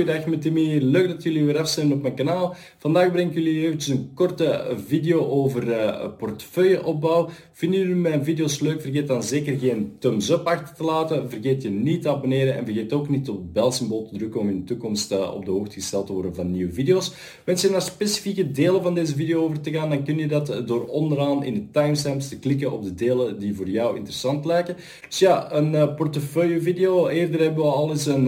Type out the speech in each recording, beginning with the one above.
goeiedag met Timmy. Leuk dat jullie weer af zijn op mijn kanaal. Vandaag breng ik jullie eventjes een korte video over uh, portefeuilleopbouw. Vinden jullie mijn video's leuk? Vergeet dan zeker geen thumbs up achter te laten. Vergeet je niet te abonneren en vergeet ook niet op het belsymbool te drukken om in de toekomst uh, op de hoogte gesteld te worden van nieuwe video's. Wens je naar specifieke delen van deze video over te gaan, dan kun je dat door onderaan in de timestamps te klikken op de delen die voor jou interessant lijken. Dus ja, een uh, portefeuille video. Eerder hebben we al eens een,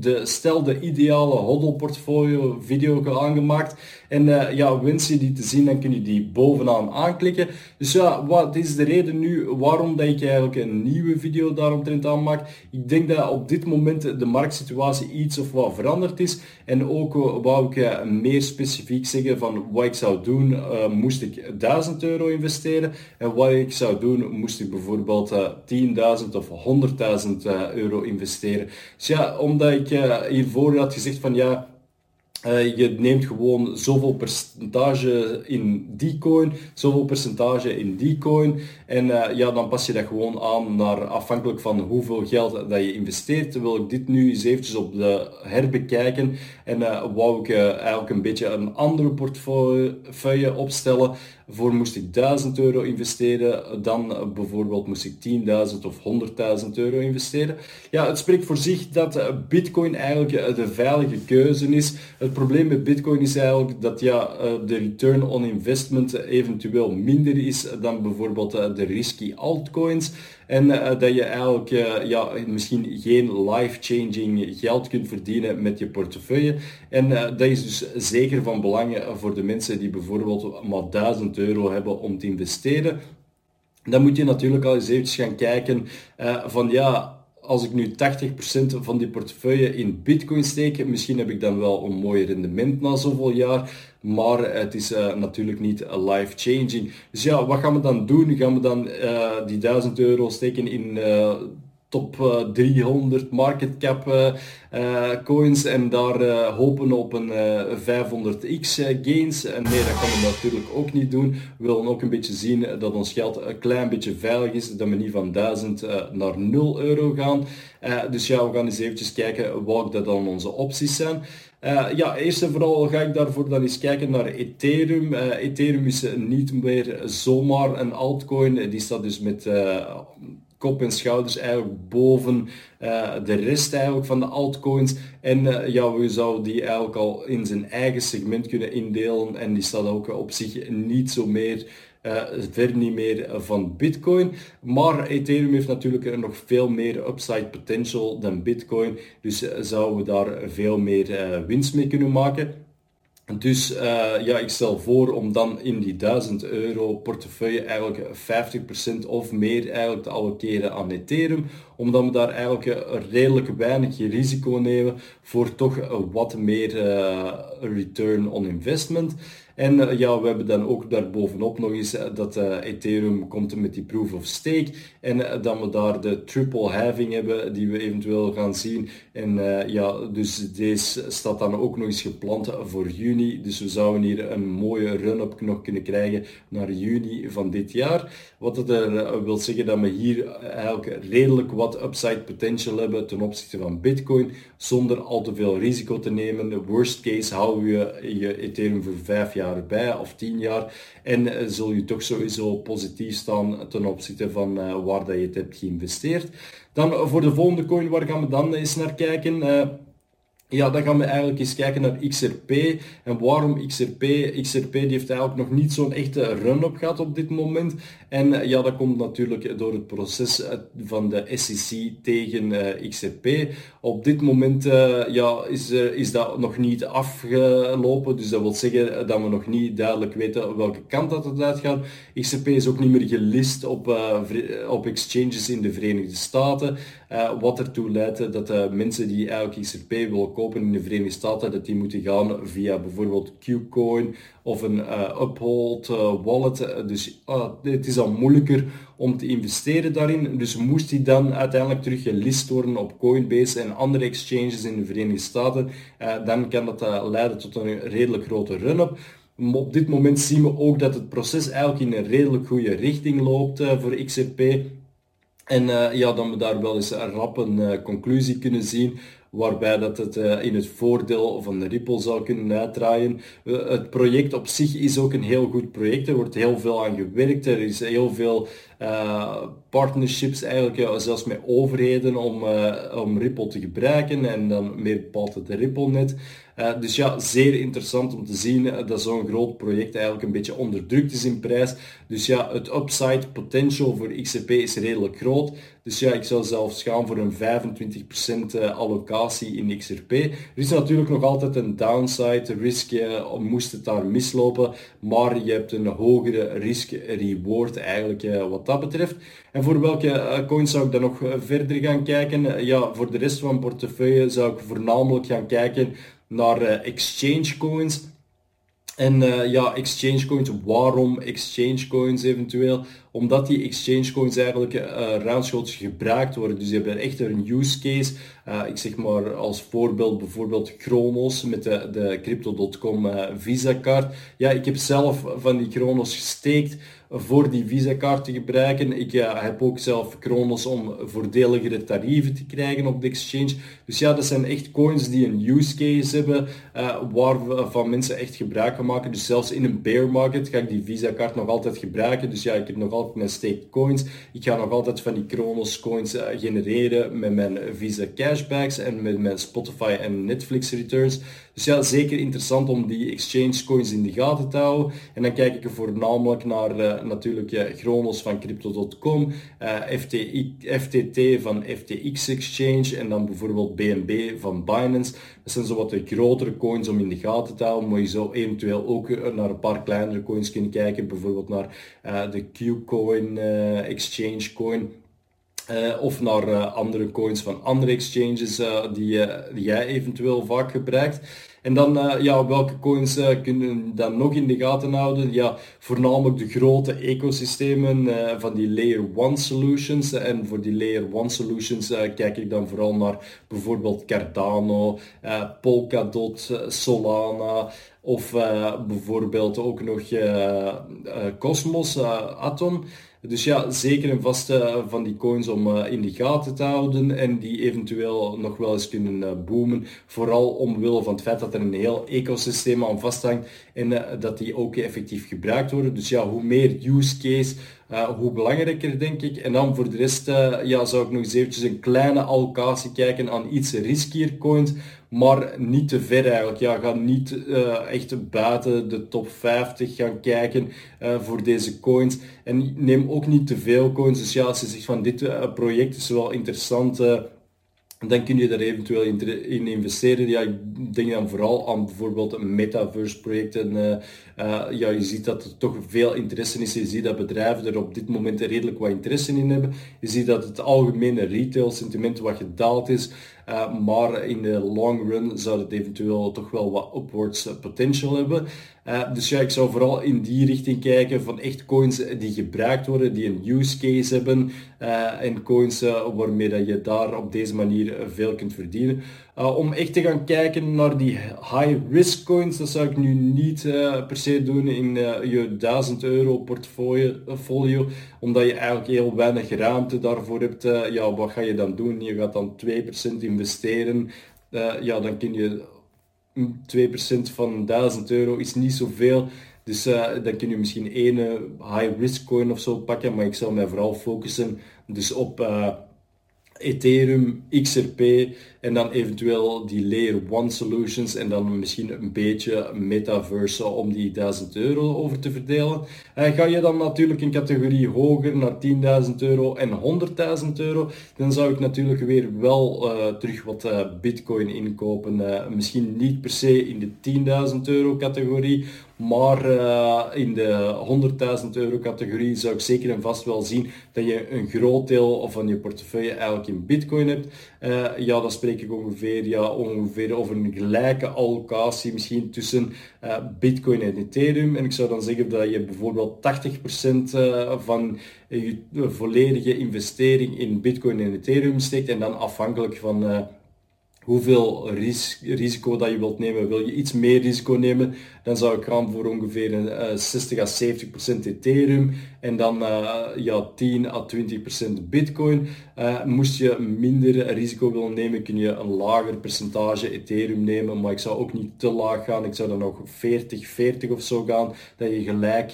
de stel de ideale hodl portfolio video aangemaakt. En uh, ja, wens je die te zien, dan kun je die bovenaan aanklikken. Dus ja, wat is de reden nu waarom dat ik eigenlijk een nieuwe video daaromtrent aanmaak? Ik denk dat op dit moment de marktsituatie iets of wat veranderd is. En ook uh, wou ik uh, meer specifiek zeggen van wat ik zou doen, moest ik 1000 euro investeren. En wat ik zou doen, moest ik bijvoorbeeld 10.000 of 100.000 euro investeren. Dus ja, omdat ik hiervoor had gezegd van ja, uh, je neemt gewoon zoveel percentage in die coin, zoveel percentage in die coin. En uh, ja, dan pas je dat gewoon aan naar afhankelijk van hoeveel geld dat je investeert. Wil ik dit nu eens eventjes op de herbekijken. En uh, wou ik eigenlijk een beetje een andere portefeuille opstellen. Voor moest ik 1000 euro investeren, dan bijvoorbeeld moest ik 10.000 of 100.000 euro investeren. Ja, het spreekt voor zich dat Bitcoin eigenlijk de veilige keuze is. Het probleem met Bitcoin is eigenlijk dat ja, de return on investment eventueel minder is dan bijvoorbeeld de risky altcoins. En uh, dat je eigenlijk uh, ja, misschien geen life-changing geld kunt verdienen met je portefeuille. En uh, dat is dus zeker van belang voor de mensen die bijvoorbeeld maar 1000 euro hebben om te investeren. Dan moet je natuurlijk al eens eventjes gaan kijken van ja, als ik nu 80% van die portefeuille in bitcoin steek, misschien heb ik dan wel een mooi rendement na zoveel jaar, maar het is uh, natuurlijk niet life-changing. Dus ja, wat gaan we dan doen? Gaan we dan uh, die 1000 euro steken in uh, top 300 market cap coins en daar hopen op een 500x gains. En nee, dat gaan we natuurlijk ook niet doen. We willen ook een beetje zien dat ons geld een klein beetje veilig is, dat we niet van 1000 naar 0 euro gaan. dus ja, we gaan eens eventjes kijken welke dat dan onze opties zijn. Ja, eerst en vooral ga ik daarvoor dan eens kijken naar Ethereum. Ethereum is niet meer zomaar een altcoin. Die staat dus met kop en schouders eigenlijk boven de rest eigenlijk van de altcoins. En ja, we zouden die eigenlijk al in zijn eigen segment kunnen indelen. En die staat ook op zich niet zo meer uh, ver niet meer van Bitcoin. Maar Ethereum heeft natuurlijk nog veel meer upside potential dan Bitcoin. Dus uh, zouden we daar veel meer uh, winst mee kunnen maken. Dus ja, ik stel voor om dan in die 1000 euro portefeuille eigenlijk 50% of meer eigenlijk te allokeren aan Ethereum. Omdat we daar eigenlijk redelijk weinig risico nemen voor toch wat meer return on investment. En eh, ja, we hebben dan ook daarbovenop nog eens eh, dat uh, Ethereum komt met die proof of stake. En dat we daar de triple halving hebben die we eventueel gaan zien. En ja, dus deze staat dan ook nog eens gepland voor juni. Dus we zouden hier een mooie run-up nog kunnen krijgen naar juni van dit jaar. Wat het er wil zeggen dat we hier eigenlijk redelijk wat upside potential hebben ten opzichte van Bitcoin. Zonder al te veel risico te nemen. De worst case houden we je Ethereum voor vijf jaar bij of tien jaar. En uh, zul je toch sowieso positief staan ten opzichte van uh, waar dat je het hebt geïnvesteerd. Dan voor de volgende coin, waar gaan we dan eens naar kijken? Ja, dan gaan we eigenlijk eens kijken naar XRP. En waarom XRP? XRP die heeft eigenlijk nog niet zo'n echte run-up gehad op dit moment. En eh, ja, dat komt natuurlijk door het proces eh, van de SEC tegen uh, XRP. Op dit moment ja, is, is dat nog niet afgelopen. Dus dat wil zeggen dat we nog niet duidelijk weten welke kant dat het uitgaat. XRP is ook niet meer gelist op, op exchanges in de Verenigde Staten. wat ertoe leidt dat mensen die eigenlijk XRP willen kopen in de Verenigde Staten, dat die moeten gaan via bijvoorbeeld Qcoin of een Uphold wallet. Dus het is al moeilijker om te investeren daarin. Dus moest die dan uiteindelijk terug gelist worden op Coinbase en andere exchanges in de Verenigde Staten, dan kan dat leiden tot een redelijk grote run-up. Op dit moment zien we ook dat het proces eigenlijk in een redelijk goede richting loopt voor XRP. En uh, ja, dan we daar wel eens een rap een conclusie kunnen zien waarbij dat het in het voordeel van Ripple zou kunnen uitdraaien. het project op zich is ook een heel goed project. Er wordt heel veel aan gewerkt. Er is heel veel partnerships eigenlijk, zelfs met overheden om, om Ripple te gebruiken en dan meer bepaald het RippleNet. Dus ja, zeer interessant om te zien dat zo'n groot project eigenlijk een beetje onderdrukt is in prijs. Dus ja, het upside potential voor XRP is redelijk groot. Dus ja, ik zou zelfs gaan voor een 25% eh, in XRP. Er is natuurlijk nog altijd een downside risk, eh, moest het daar mislopen, maar je hebt een hogere risk-reward eigenlijk eh, wat dat betreft. En voor welke coins zou ik dan nog verder gaan kijken? Ja, voor de rest van portefeuille zou ik voornamelijk gaan kijken naar exchange coins. En ja, exchange coins, waarom exchange coins eventueel? Omdat die exchange coins eigenlijk uh, gebruikt worden. Dus die hebben echt een use case. Uh, ik zeg maar als voorbeeld bijvoorbeeld Chronos met de, de Crypto.com uh, Visa kaart. Ja, ik heb zelf van die Chronos gesteekt voor die Visa-kaart te gebruiken. Ik heb ook zelf Kronos om voordeligere tarieven te krijgen op de exchange. Dus ja, dat zijn echt coins die een use case hebben uh, waarvan mensen echt gebruik gaan maken. Dus zelfs in een bear market ga ik die Visa-kaart nog altijd gebruiken. Dus ja, ik heb nog altijd mijn staked coins. Ik ga nog altijd van die Kronos coins uh, genereren met mijn Visa cashbacks en met mijn Spotify en Netflix returns. Zeker interessant om die exchange coins in de gaten te houden. En dan kijk ik er voornamelijk naar uh, natuurlijk uh, van Crypto.com, uh, FTT van FTX Exchange en dan bijvoorbeeld BNB van Binance. Dat zijn zo wat de grotere coins om in de gaten te houden, maar je zou eventueel ook naar een paar kleinere coins kunnen kijken, bijvoorbeeld naar de Qcoin Exchange Coin. Of naar andere coins van andere exchanges die, die, jij eventueel vaak gebruikt. En dan, uh, ja, welke coins uh, kunnen dan nog in de gaten houden? Ja, voornamelijk de grote ecosystemen uh, van die Layer 1 solutions. En voor die Layer 1 solutions kijk ik dan vooral naar bijvoorbeeld Cardano, Polkadot, Solana of bijvoorbeeld ook nog Cosmos, Atom. Dus ja, zeker een vaste van die coins om in de gaten te houden en die eventueel nog wel eens kunnen boomen. Vooral omwille van het feit dat er een heel ecosysteem aan vasthangt en uh, dat die ook effectief gebruikt worden. Dus ja, hoe meer use case, hoe belangrijker denk ik. En dan voor de rest ja, zou ik nog eens eventjes een kleine allocatie kijken aan iets riskier coins maar niet te ver eigenlijk. Ja, ga niet uh, echt buiten de top 50 gaan kijken voor deze coins. En neem ook niet te veel coins. Dus ja, als je zegt van dit project is wel interessant dan kun je daar eventueel in, investeren. Ja, ik denk dan vooral aan bijvoorbeeld metaverse projecten. Uh, uh, ja, je ziet dat er toch veel interesse is. Je ziet dat bedrijven er op dit moment redelijk wat interesse in hebben. Je ziet dat het algemene retail sentiment wat gedaald is. Uh, maar in de long run zou het eventueel toch wel wat upwards potential hebben. Uh, dus ja, ik zou vooral in die richting kijken van echt coins die gebruikt worden, die een use case hebben en coins waarmee dat je daar op deze manier veel kunt verdienen. Om echt te gaan kijken naar die high risk coins, dat zou ik nu niet per se doen in je 1000 euro portfolio, omdat je eigenlijk heel weinig ruimte daarvoor hebt. ja, wat ga je dan doen? Je gaat dan 2% investeren ja, dan kun je 2% van 1000 euro is niet zoveel. Dus dan kun je misschien één high risk coin of zo pakken, maar ik zal mij vooral focussen dus op Ethereum, XRP en dan eventueel die Layer 1 solutions en dan misschien een beetje metaverse om die 1000 euro over te verdelen. Uh, ga je dan natuurlijk een categorie hoger naar 10.000 euro en 100.000 euro, dan zou ik natuurlijk weer wel uh, terug wat uh, bitcoin inkopen. misschien niet per se in de 10.000 euro categorie, maar in de 100.000 euro categorie zou ik zeker en vast wel zien dat je een groot deel van je portefeuille eigenlijk in bitcoin hebt. ja, dat spreek ik ongeveer, ja, ongeveer over een gelijke allocatie misschien tussen uh, Bitcoin en Ethereum. En ik zou dan zeggen dat je bijvoorbeeld 80% uh, van je volledige investering in Bitcoin en Ethereum steekt en dan afhankelijk van hoeveel risico dat je wilt nemen. Wil je iets meer risico nemen, dan zou ik gaan voor ongeveer een, 60 à 70 procent Ethereum en dan uh, ja, 10 à 20 procent Bitcoin. Uh, moest je minder risico willen nemen, kun je een lager percentage Ethereum nemen, maar ik zou ook niet te laag gaan. Ik zou dan nog 40, 40 of zo gaan, dat je gelijk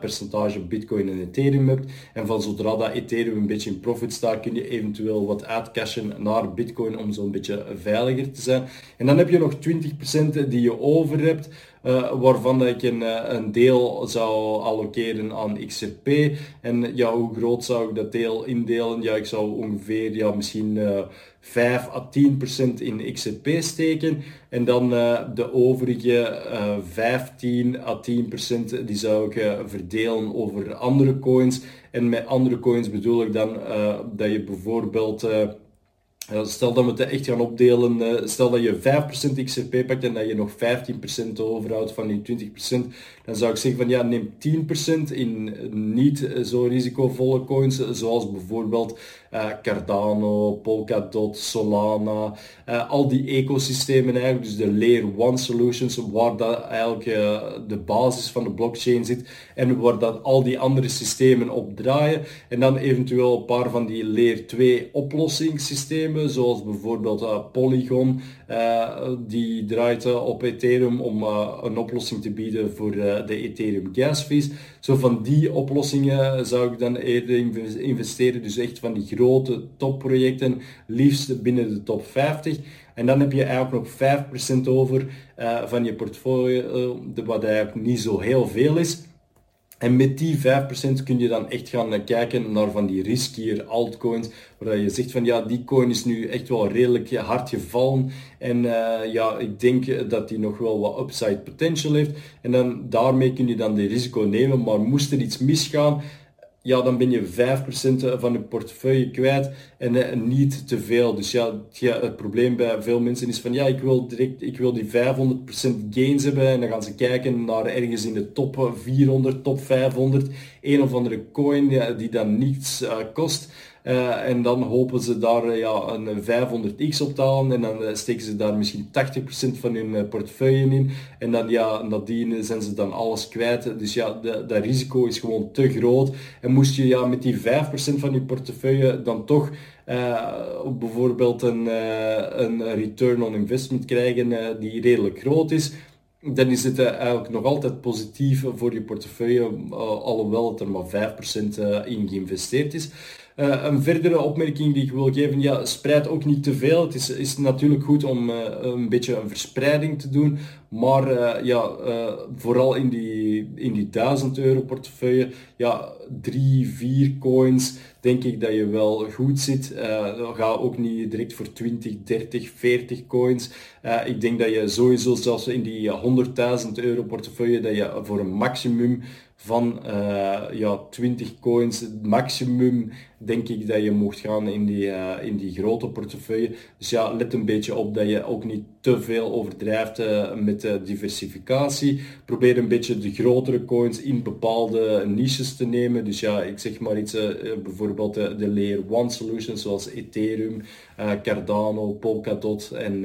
percentage Bitcoin en Ethereum hebt. En van zodra dat Ethereum een beetje in profit staat, kun je eventueel wat uitcashen naar Bitcoin om zo'n beetje veiliger te zijn. En dan heb je nog 20% die je over hebt. Uh, waarvan ik een, eh, een, deel zou allokeren aan XRP. En ja, hoe groot zou ik dat deel indelen? Ja, ik zou ongeveer ja, misschien uh, 5 à 10% in XRP steken. En dan de overige 15 à 10% die zou ik verdelen over andere coins. En met andere coins bedoel ik dan dat je bijvoorbeeld Stel dat we het echt gaan opdelen, eh, stel dat je 5% XRP pakt en dat je nog 15% overhoudt van die 20%, dan zou ik zeggen van ja, neem 10% in niet zo risicovolle coins, zoals bijvoorbeeld Cardano, Polkadot, Solana, al die ecosystemen eigenlijk, dus de Layer 1 solutions, waar dat eigenlijk de basis van de blockchain zit en waar dat al die andere systemen op draaien. En dan eventueel een paar van die Layer 2 oplossingssystemen, zoals bijvoorbeeld Polygon, die draait op Ethereum om een oplossing te bieden voor de Ethereum gas fees. Zo van die oplossingen zou ik dan eerder investeren, dus echt van die grote topprojecten, liefst binnen de top 50. En dan heb je eigenlijk nog 5% over van je portfolio, wat eigenlijk niet zo heel veel is. En met die 5% kun je dan echt gaan kijken naar van die riskier altcoins, waar je zegt van ja, die coin is nu echt wel redelijk hard gevallen en uh, ja, ik denk dat die nog wel wat upside potential heeft. En dan daarmee kun je dan de risico nemen, maar moest er iets misgaan, ja, dan ben je 5% van je portefeuille kwijt en uh, niet te veel. Dus ja het, probleem bij veel mensen is van ja, ik wil direct, ik wil die 500% gains hebben en dan gaan ze kijken naar ergens in de top 400, top 500, een of andere coin die dan niets uh, kost. Uh, en dan hopen ze daar uh, ja, een 500x op te halen en dan uh, steken ze daar misschien 80% van hun portefeuille in. En dan ja, nadien zijn ze dan alles kwijt. Dus ja, dat risico is gewoon te groot. En moest je ja, met die 5% van je portefeuille dan toch bijvoorbeeld een, een return on investment krijgen die redelijk groot is, dan is het eigenlijk nog altijd positief voor je portefeuille, alhoewel het er maar 5% in geïnvesteerd is. Uh, een verdere opmerking die ik wil geven, ja, spreid ook niet te veel. Het is, is natuurlijk goed om uh, een beetje een verspreiding te doen, maar uh, ja, vooral in die, in die 1000 euro portefeuille, ja, drie, vier coins, denk ik dat je wel goed zit. ga ook niet direct voor 20, 30, 40 coins. ik denk dat je sowieso zelfs in die 100.000 euro portefeuille, dat je voor een maximum van uh, ja, 20 coins, maximum denk ik dat je mocht gaan in die, uh, in die grote portefeuille. Dus ja, let een beetje op dat je ook niet te veel overdrijft uh, met de diversificatie. Probeer een beetje de grotere coins in bepaalde niches te nemen. Dus ja, ik zeg maar iets, bijvoorbeeld de, de Layer 1 solutions zoals Ethereum, Cardano, Polkadot en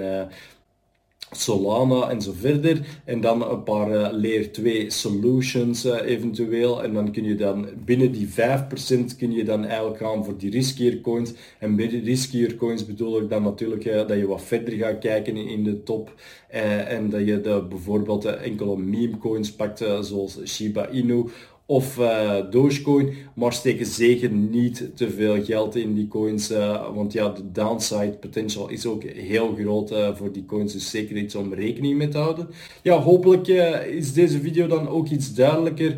Solana en zo verder. En dan een paar uh, Layer 2 solutions uh, eventueel. En dan kun je dan binnen die 5% kun je dan eigenlijk gaan voor die riskier coins. En die riskier coins bedoel ik dan natuurlijk uh, dat je wat verder gaat kijken in de top. en dat je de, bijvoorbeeld enkele meme coins pakt zoals Shiba Inu of uh, Dogecoin, maar steken zeker niet te veel geld in die coins, uh, want ja, de downside potential is ook heel groot uh, voor die coins, dus zeker iets om rekening mee te houden. Ja, hopelijk is deze video dan ook iets duidelijker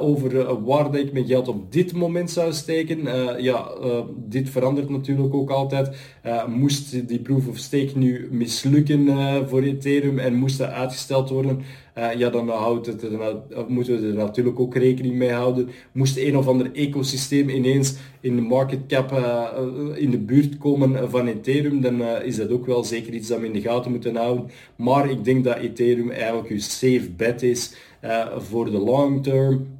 over waar dat ik mijn geld op dit moment zou steken. ja, dit verandert natuurlijk ook altijd. moest die proof of stake nu mislukken voor Ethereum en moest dat uitgesteld worden, ja, dan houdt het er, moeten we er natuurlijk ook rekening mee houden. Moest een of ander ecosysteem ineens in de market cap in de buurt komen van Ethereum, dan is dat ook wel zeker iets dat we in de gaten moeten houden. Maar ik denk dat Ethereum eigenlijk een safe bet is voor de long term.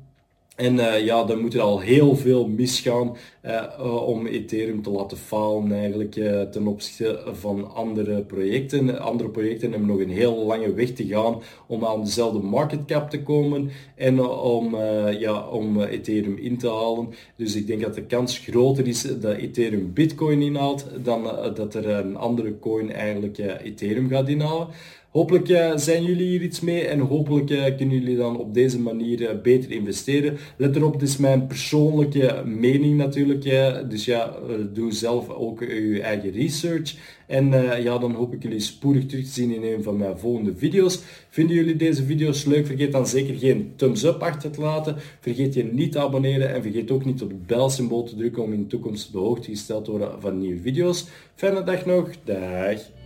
En uh, ja, dan moet er al heel veel misgaan uh, om Ethereum te laten falen eigenlijk ten opzichte van andere projecten. Andere projecten hebben nog een heel lange weg te gaan om aan dezelfde market cap te komen en om, ja, om Ethereum in te halen. Dus ik denk dat de kans groter is dat Ethereum Bitcoin inhaalt dan dat er een andere coin eigenlijk Ethereum gaat inhalen. Hopelijk uh, zijn jullie hier iets mee en hopelijk uh, kunnen jullie dan op deze manier uh, beter investeren. Let erop, dit is mijn persoonlijke mening natuurlijk. dus ja, doe zelf ook uw eigen research. En ja, dan hoop ik jullie spoedig terug te zien in een van mijn volgende video's. Vinden jullie deze video's leuk? Vergeet dan zeker geen thumbs up achter te laten. Vergeet je niet te abonneren en vergeet ook niet op het belsymbool te drukken om in de toekomst op de hoogte gesteld te worden van nieuwe video's. Fijne dag nog. Dag.